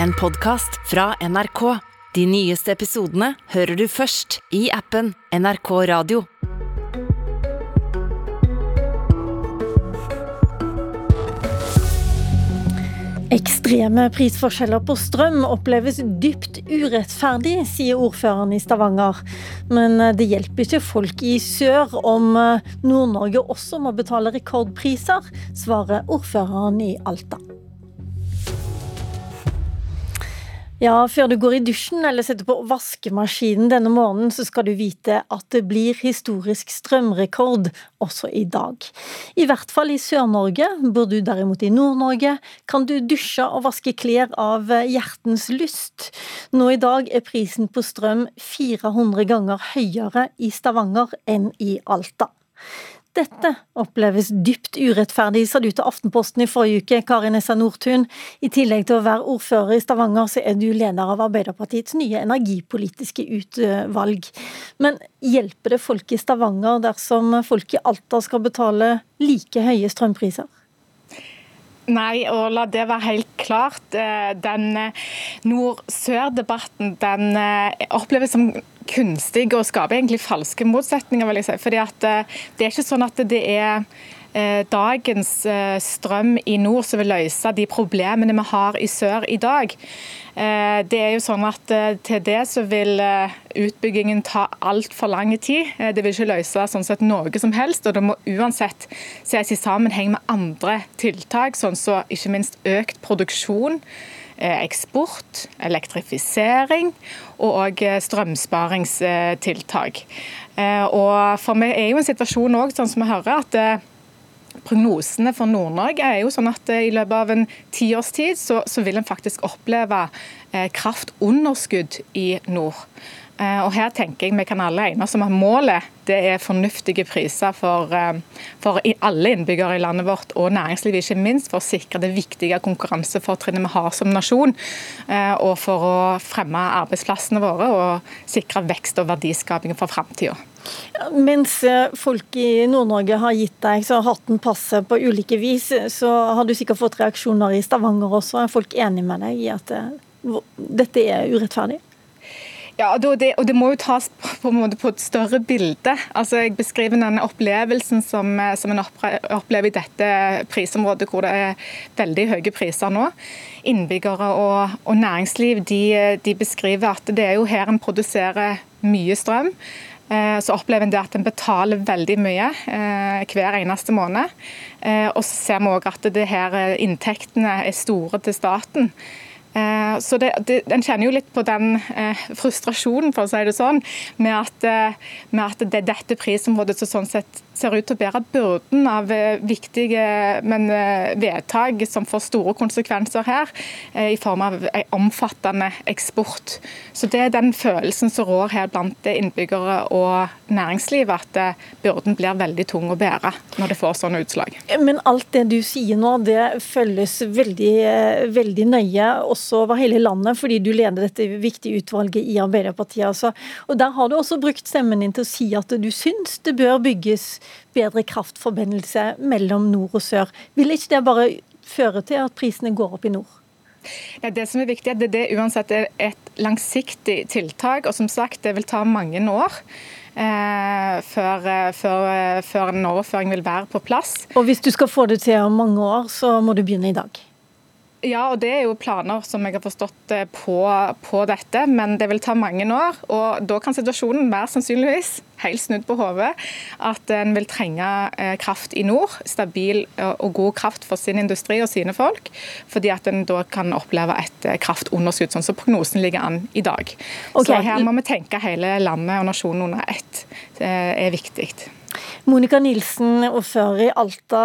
en podkast fra NRK. De nyeste episodene hører du først i appen NRK Radio. Ekstreme prisforskjeller på strøm oppleves dypt urettferdig, sier ordføreren i Stavanger. Men eh, det hjelper ikke folk i sør om eh, Nord-Norge også må betale rekordpriser, svarer ordføreren i Alta. Ja, før du går i dusjen eller setter på vaskemaskinen denne morgenen, så skal du vite at det blir historisk strømrekord også i dag. I hvert fall i Sør-Norge. Bor du derimot i Nord-Norge, kan du dusje og vaske klær av hjertens lyst. Nå i dag er prisen på strøm 400 ganger høyere i Stavanger enn i Alta. Dette oppleves dypt urettferdig, sa du til Aftenposten i forrige uke, Kari Nessa Nordtun. I tillegg til å være ordfører i Stavanger, så er du leder av Arbeiderpartiets nye energipolitiske utvalg. Men hjelper det folk i Stavanger dersom folk i Alta skal betale like høye strømpriser? Nei, og la det være helt klart. Eh, den eh, nord-sør-debatten den eh, oppleves som kunstig og skaper egentlig falske motsetninger. vil jeg si. Fordi at Det er ikke sånn at det er dagens strøm i nord som vil løse de problemene vi har i sør i dag. Eh, det er jo sånn at eh, Til det så vil eh, utbyggingen ta altfor lang tid. Det vil ikke løse sånn sett noe som helst. og Det må uansett ses i sammenheng med andre tiltak, sånn som så ikke minst økt produksjon eksport, elektrifisering og strømsparingstiltak. Og for meg er jo en situasjon også, sånn som vi hører, at Prognosene for Nord-Norge er jo sånn at eh, i løpet av en tiårstid så, så vil en faktisk oppleve eh, kraftunderskudd i nord. Eh, og her tenker jeg vi kan alle egne oss om at målet det er fornuftige priser for, eh, for alle innbyggere i landet vårt, og næringslivet ikke minst, for å sikre det viktige konkurransefortrinnet vi har som nasjon. Eh, og for å fremme arbeidsplassene våre og sikre vekst og verdiskaping for framtida. Mens folk i Nord-Norge har gitt deg så hatten passe på ulike vis, så har du sikkert fått reaksjoner i Stavanger også. Er folk enig med deg i at dette er urettferdig? Ja, og det, og det, må jo tas på, på, på, et større bilde. Altså, jeg beskriver den opplevelsen som, eh, som en opplever i dette prisområdet, hvor det er veldig høye priser nå. Innbyggere og, og næringsliv de, de, beskriver at det er jo her en produserer mye strøm. Eh, så opplever en det at en betaler veldig mye eh, hver eneste måned. Og så ser vi òg at det her inntektene er store til staten. Eh, så det, det, En kjenner jo litt på den eh, frustrasjonen for å si det sånn, med at, eh, med at det er dette prisområdet som sånn sett ser ut til å bære byrden av viktige men, vedtak som får store konsekvenser her, i form av en omfattende eksport. Så Det er den følelsen som rår her blant innbyggere og næringsliv, at byrden blir veldig tung å bære når det får sånne utslag. Men alt det du sier nå, det følges veldig, veldig nøye også over hele landet, fordi du leder dette viktige utvalget i Arbeiderpartiet. Altså. Og Der har du også brukt stemmen din til å si at du syns det bør bygges bedre kraftforbindelse mellom nord og sør. Vil ikke det bare føre til at prisene går opp i nord? Ja, det som er viktig, er at det uansett er et langsiktig tiltak. og som sagt, Det vil ta mange år. Eh, før, eh, før, eh, før en overføring vil være på plass. Og Hvis du skal få det til om mange år, så må du begynne i dag? Ja, og det er jo planer som jeg har forstått eh, på, på, dette, men det vil ta mange år. og Da kan situasjonen være sannsynligvis helt snudd på hodet. At en vil trenge eh, kraft i nord. Stabil eh, og god kraft for sin industri og sine folk. Fordi at en da kan oppleve et kraftunderskudd, sånn som prognosen ligger an i dag. Okay. Så her må vi tenke hele landet og nasjonen under ett. Det er viktig. Monica Nilsen, ordfører i Alta.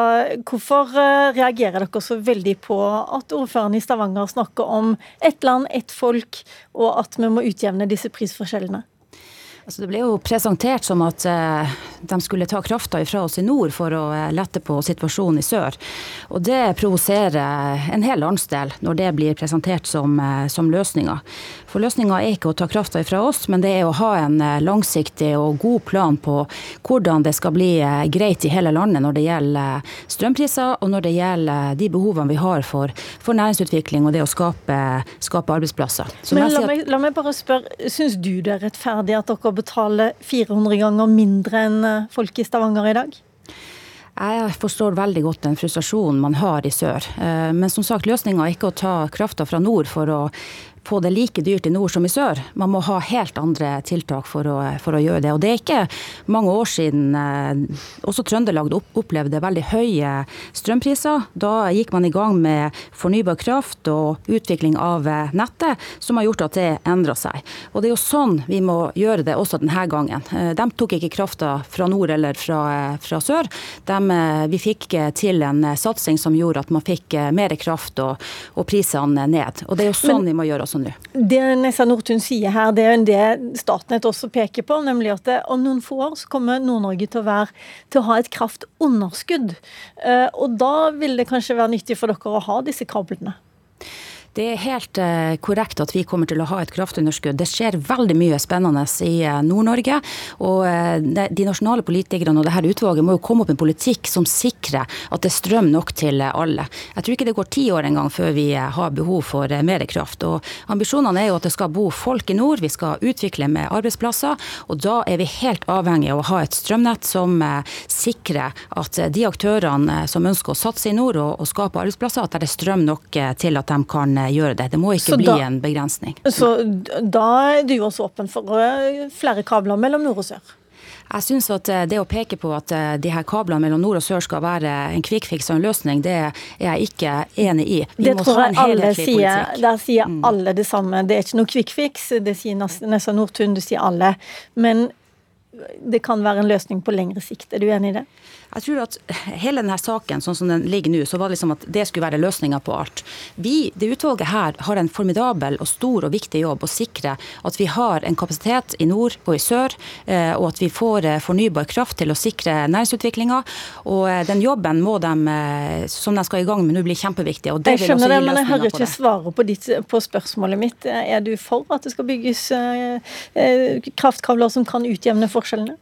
Hvorfor eh, reagerer dere så veldig på at ordføreren i Stavanger snakker om ett land, ett folk, og at vi må utjevne disse prisforskjellene? Altså det ble jo presentert som at eh, de skulle ta krafta ifra oss i nord for å eh, lette på situasjonen i sør. Og det provoserer en hel landsdel når det blir presentert som, eh, som løsninga. For løsninga er ikke å ta krafta ifra oss, men det er å ha en langsiktig og god plan på hvordan det skal bli greit i hele landet når det gjelder strømpriser, og når det gjelder de behovene vi har for, for næringsutvikling og det å skape, skape arbeidsplasser. men la meg, la meg bare spørre, syns du det er rettferdig at dere betale 400 ganger mindre enn eh, folk i Stavanger i dag? Jeg forstår veldig godt den frustrasjonen man har i sør. Eh, men som sagt, løsninga er ikke å ta krafta fra nord for å få det like dyrt i nord som i sør. Man må ha helt andre tiltak for å, for å gjøre det. Og det er ikke mange år siden eh, også Trøndelag opplevde veldig høye strømpriser. Da gikk man i gang med fornybar kraft og utvikling av eh, nettet, som har gjort at det endra seg. Og det er jo sånn vi må gjøre det også denne gangen. Eh, de tok ikke krafta fra nord eller fra, fra sør. De, vi fikk til en satsing som gjorde at man fikk mer kraft og, og prisene ned. Og det er jo sånn Men, vi må gjøre også? Det Nessa Nordtun sier her, det er det Statnett også peker på, nemlig at det, om noen få år så kommer Nord-Norge til, til, å ha et kraftunderskudd. Eh, og da vil det kanskje være nyttig for dere å ha disse kablene? Det er helt eh, korrekt at vi kommer til å ha et kraftunderskudd. Det skjer veldig mye spennende i eh, Nord-Norge. Og eh, de nasjonale politikerne og dette utvalget må jo komme opp med en politikk som sikrer at det er strøm nok til alle. Jeg tror ikke det går ti år engang før vi har behov for mer kraft. Og ambisjonene er jo at det skal bo folk i nord, vi skal utvikle med arbeidsplasser. Og da er vi helt avhengig av å ha et strømnett som sikrer at de aktørene som ønsker å satse i nord og, skape arbeidsplasser, at det er strøm nok til at de kan gjøre det. Det må ikke så bli da, en begrensning. Så da er du også åpen for eh, flere kabler mellom nord og sør? Jeg synes at eh, det å peke på at eh, de her kablene mellom nord og sør skal være en kvikkfiks og en løsning, det er jeg ikke enig i. Vi det tror jeg alle sier. Der sier mm. alle det samme. Det er ikke noe kvikkfiks. det sier Nessa Nordtun, det sier alle. Men det kan være en løsning på lengre sikt. Er du enig i det? Jeg tror at hele denne saken, sånn som den ligger nå, så var det liksom at det skulle være løsninga på alt. Vi, det utvalget her, har en formidabel og stor og viktig jobb å sikre at vi har en kapasitet i nord og i sør, eh, og at vi får eh, fornybar kraft til å sikre næringsutviklinga. Og eh, den jobben må de, som de skal i gang med nå, bli kjempeviktig. Og det jeg skjønner det, men jeg hører ikke svaret på, ditt, på spørsmålet mitt. Er du for at det skal bygges kraftkabler som kan utjevne forskjellene?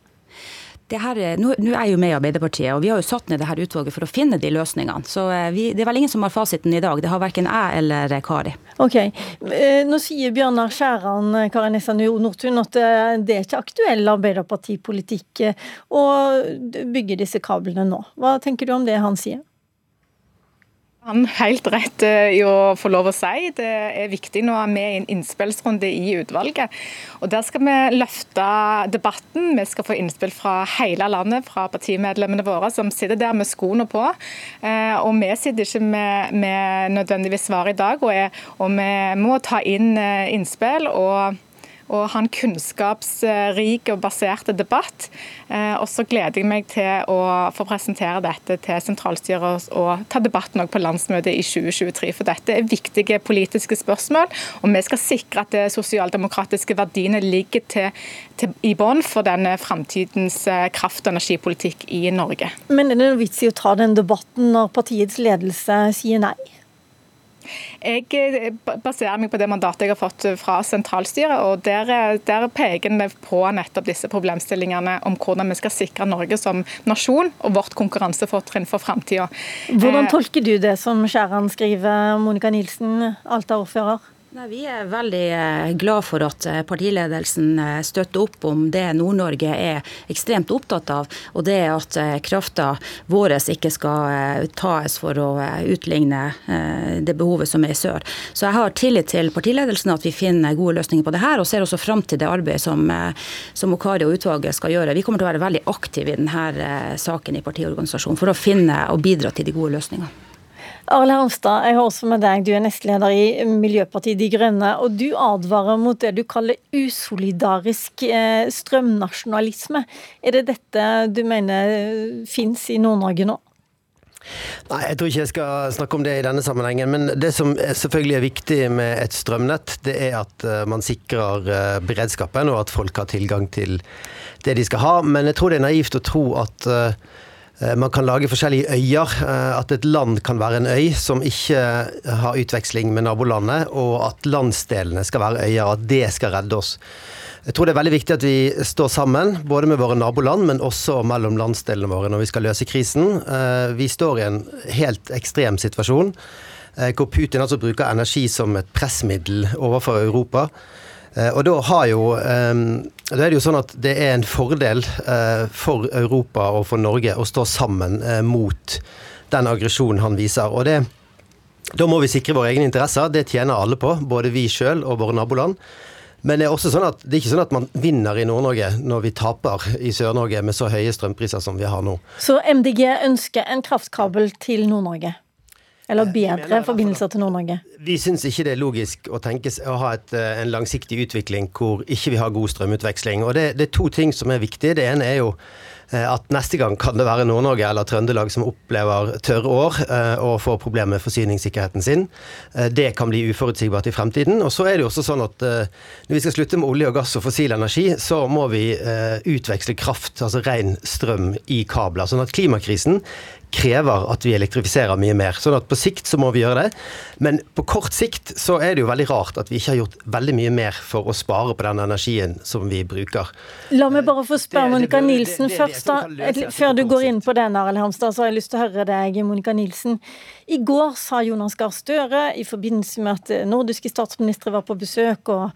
Her, nå, nå, er jeg jo med i Arbeiderpartiet, og vi har jo satt ned det her utvalget for å finne de løsningene. Så eh, vi, det er vel ingen som har fasiten i dag. Det har verken jeg eller Kari. Ok. Eh, nå sier Bjørnar Skjæran Kari Nessa Nordtun, at eh, det er ikke aktuell Arbeiderpartipolitikk å bygge disse kablene nå. Hva tenker du om det han sier? Han helt rett eh, i å få lov å si. Det er viktig nå er vi i en innspillsrunde i utvalget. Og Der skal vi løfte debatten. Vi skal få innspill fra hele landet, fra partimedlemmene våre som sitter der med skoene på. Eh, og vi sitter ikke med, med nødvendigvis svar i dag, og, er, og vi må ta inn eh, innspill. og og ha en kunnskapsrik og basert debatt. Eh, og så gleder jeg meg til å få presentere dette til sentralstyret og ta debatten på landsmøtet i 2023. For dette er viktige politiske spørsmål, og vi skal sikre at de sosialdemokratiske verdiene ligger til, til, i bånn for denne framtidens eh, kraft- og energipolitikk i Norge. Men er det noe vits i å ta den debatten når partiets ledelse sier nei? Jeg eh, baserer meg på det mandatet jeg har fått fra sentralstyret. og Der, eh, der peker vi på nettopp disse problemstillingene om hvordan vi skal sikre Norge som nasjon og vårt konkurransefortrinn for framtida. Hvordan eh, tolker du det som Skjæran skriver, Monica Nilsen, Alta-ordfører? Nei, vi er veldig eh, glad for at eh, partiledelsen eh, støtter opp om det Nord-Norge er ekstremt opptatt av, og det er at krafta vår ikke skal tas for å utligne det behovet som er i sør. Så jeg har tillit til partiledelsen at vi finner gode løsninger på det her, og ser også fram til det arbeidet som, som Okari og utvalget skal gjøre. Vi kommer til å være veldig aktive i denne saken i partiorganisasjonen for å finne og bidra til de gode løsningene. Arle Arnstad, jeg har også med deg. Du er nestleder i Miljøpartiet De Grønne. Og du advarer mot det du kaller usolidarisk eh, strømnasjonalisme. Er det dette du mener fins i Nord-Norge nå? Nei, Jeg tror ikke jeg skal snakke om det i denne sammenhengen. Men det som selvfølgelig er viktig med et strømnett, det er at eh, man sikrer eh, beredskapen, og at folk har tilgang til det de skal ha. Men jeg tror det er naivt å tro at eh, man kan lage forskjellige øyer. At et land kan være en øy som ikke har utveksling med nabolandet, og at landsdelene skal være øyer. At det skal redde oss. Jeg tror det er veldig viktig at vi står sammen, både med våre naboland, men også mellom landsdelene våre når vi skal løse krisen. Eh, vi står i en helt ekstrem situasjon, eh, hvor Putin altså bruker energi som et pressmiddel overfor Europa. Eh, og da, har jo, da er det jo sånn at det er en fordel for Europa og for Norge å stå sammen mot den aggresjonen han viser. Og det, da må vi sikre våre egne interesser. Det tjener alle på, både vi sjøl og våre naboland. Men det er også sånn at det er ikke sånn at man vinner i Nord-Norge når vi taper i Sør-Norge med så høye strømpriser som vi har nå. Så MDG ønsker en kraftkabel til Nord-Norge? Eller eh, bedre forbindelser til Nord-Norge? Vi syns ikke det er logisk å, tenke, å ha et, eh, en langsiktig utvikling hvor ikke vi har god strømutveksling. Og det, det er to ting som er viktige. Det ene er jo at neste gang kan det være Nord-Norge eller Trøndelag som opplever tørre år eh, og får problemer med forsyningssikkerheten sin. Eh, det kan bli uforutsigbart i fremtiden. Og så er det jo også sånn at når vi skal slutte med olje og gass og fossil energi, så må vi utveksle kraft, altså ren strøm, i kabler. Sånn at klimakrisen krever at vi elektrifiserer mye mer. Sånn at på sikt så må vi gjøre det. Men på kort sikt så er det jo veldig rart at vi ikke har gjort veldig mye mer for å spare på den energien som vi bruker. La meg bare få spørre Monica Nilsen først, da. Før du går inn på den, Arild Hamstad, så har jeg lyst til å høre deg, Monica Nilsen. I går sa Jonas Gahr Støre i forbindelse med at nordiske statsministre var på besøk, og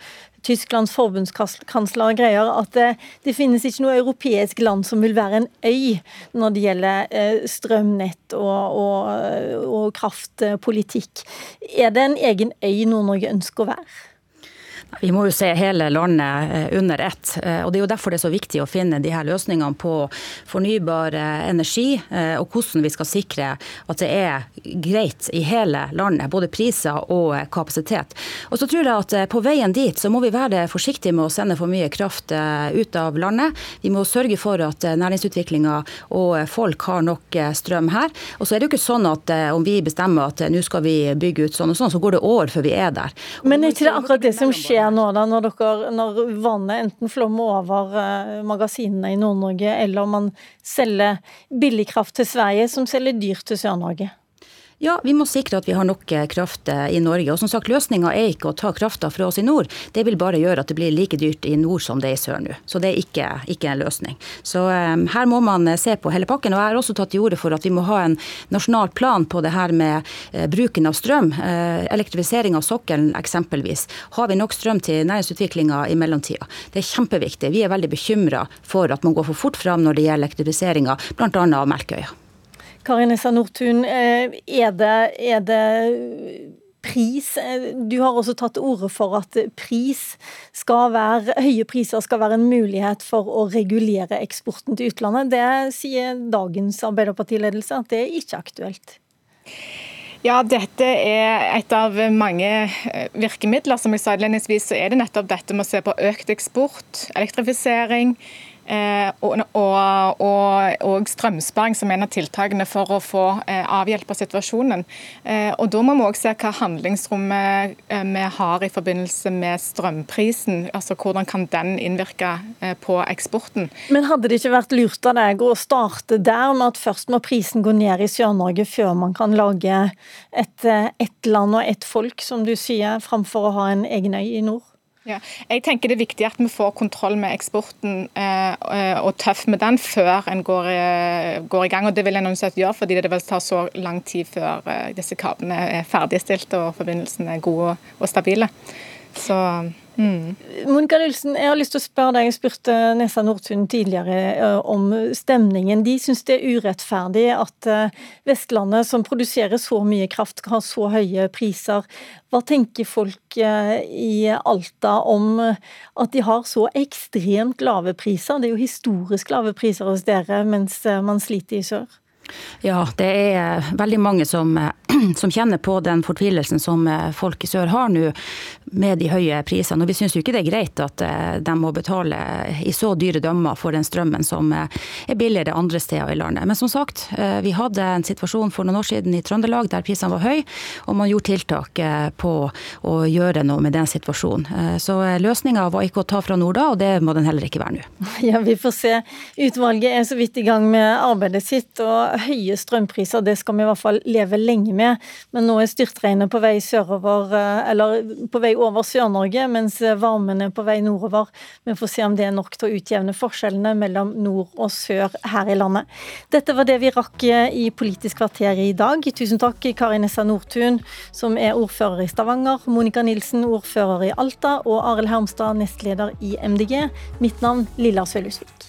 Tysklands forbundskansler og greier, at det, det, finnes ikke noe europeisk land som vil være en øy når det gjelder eh, strømnett og, og, og kraftpolitikk. Er det en egen øy Nord-Norge ønsker å være? Vi må jo se hele landet eh, under ett. Eh, og Det er jo derfor det er så viktig å finne de her løsningene på fornybar eh, energi, og hvordan vi skal sikre at det er greit i hele landet. Både priser og kapasitet. Og så tror jeg at På veien dit så må vi være forsiktige med å sende for mye kraft ut av landet. Vi må sørge for at næringsutviklinga og folk har nok strøm her. Og så er det jo ikke sånn at om vi bestemmer at nå skal vi bygge ut sånn og sånn, så går det år før vi er der. Men er ikke det akkurat det som skjer? Skjer nå da, når, dere, når vannet enten flommer over eh, magasinene i Nord-Norge, eller man selger billig kraft til Sverige, som selger dyrt til Sør-Norge? Ja, vi må sikre at vi har nok eh, kraft eh, i Norge. Og som sagt, Løsninga er ikke å ta krafta fra oss i nord. Det vil bare gjøre at det blir like dyrt i nord som det er i sør nå. Så det er ikke, ikke en løsning. Så um, her må man se på hele pakken. Og jeg har også tatt til orde for at vi må ha en nasjonal plan på det her med uh, bruken av strøm. Uh, elektrifisering av sokkelen eksempelvis. Har vi nok strøm til næringsutviklinga i mellomtida? Det er kjempeviktig. Vi er veldig bekymra for at man går for fort fram når det gjelder elektrifiseringa, bl.a. av Melkøya. Kari Nessa Nordtun, eh, er det, er det pris Du har også tatt til orde for at pris skal være, høye priser skal være en mulighet for å regulere eksporten til utlandet. Det sier dagens Arbeiderpartiledelse at det er ikke aktuelt. Ja, dette er et av mange eh, virkemidler. Som jeg sa innledningsvis, så er det nettopp dette med å se på økt eksport, elektrifisering, Eh, og, og, og, strømsparing som en av tiltakene for å få eh, avhjelpa situasjonen. Eh, og Da må vi også se hva handlingsrommet vi har i forbindelse med strømprisen. altså Hvordan kan den innvirke på eksporten. Men hadde det ikke vært lurt av deg å starte der, med at først må prisen gå ned i Sør-Norge før man kan lage et, et land og et folk, som du sier, framfor å ha en egen øy i nord? Ja, jeg tenker Det er viktig at vi får kontroll med eksporten eh, eh og tøff med den før en går, eh, går, i gang. og Det vil en uansett gjøre, fordi det vil ta så lang tid før eh, disse kablene er ferdigstilt og forbindelsene er gode og stabile. Så Mm. Monica Nilsen, jeg har lyst til å spørre deg, jeg spurte Nessa Nordtun tidligere eh, om stemningen. De syns det er urettferdig at eh, Vestlandet, som produserer så mye kraft, har så høye priser. Hva tenker folk eh, i Alta om at de har så ekstremt lave priser? Det er jo historisk lave priser hos dere, mens man sliter i sør. Ja, det er veldig mange som, som, kjenner på den fortvilelsen som folk i sør har nå med de høye prisene. Og vi syns jo ikke det er greit at eh, de må betale i så dyre dømmer for den strømmen som eh, er billigere andre steder i landet. Men som sagt, eh, vi hadde en situasjon for noen år siden i Trøndelag der prisene var høye, og man gjorde tiltak på å gjøre noe med den situasjonen. Så løsninga var ikke å ta fra nord da, og det må den heller ikke være nå. Ja, vi får se. Utvalget er så vidt i gang med arbeidet sitt. og høye strømpriser, det skal vi i hvert fall leve lenge med. Men nå er styrtregnet på vei sørover, eh, eller på vei over Sør-Norge, mens varmen er på vei nordover. Vi får se om det er nok til å utjevne forskjellene mellom nord og sør her i landet. Dette var det vi rakk eh, i Politisk kvarter i dag. Tusen takk Kari Nessa Nordtun, som er ordfører i Stavanger, Monica Nilsen, ordfører i Alta, og Arild Hermstad, nestleder i MDG. Mitt navn Lilla Sølhusvik.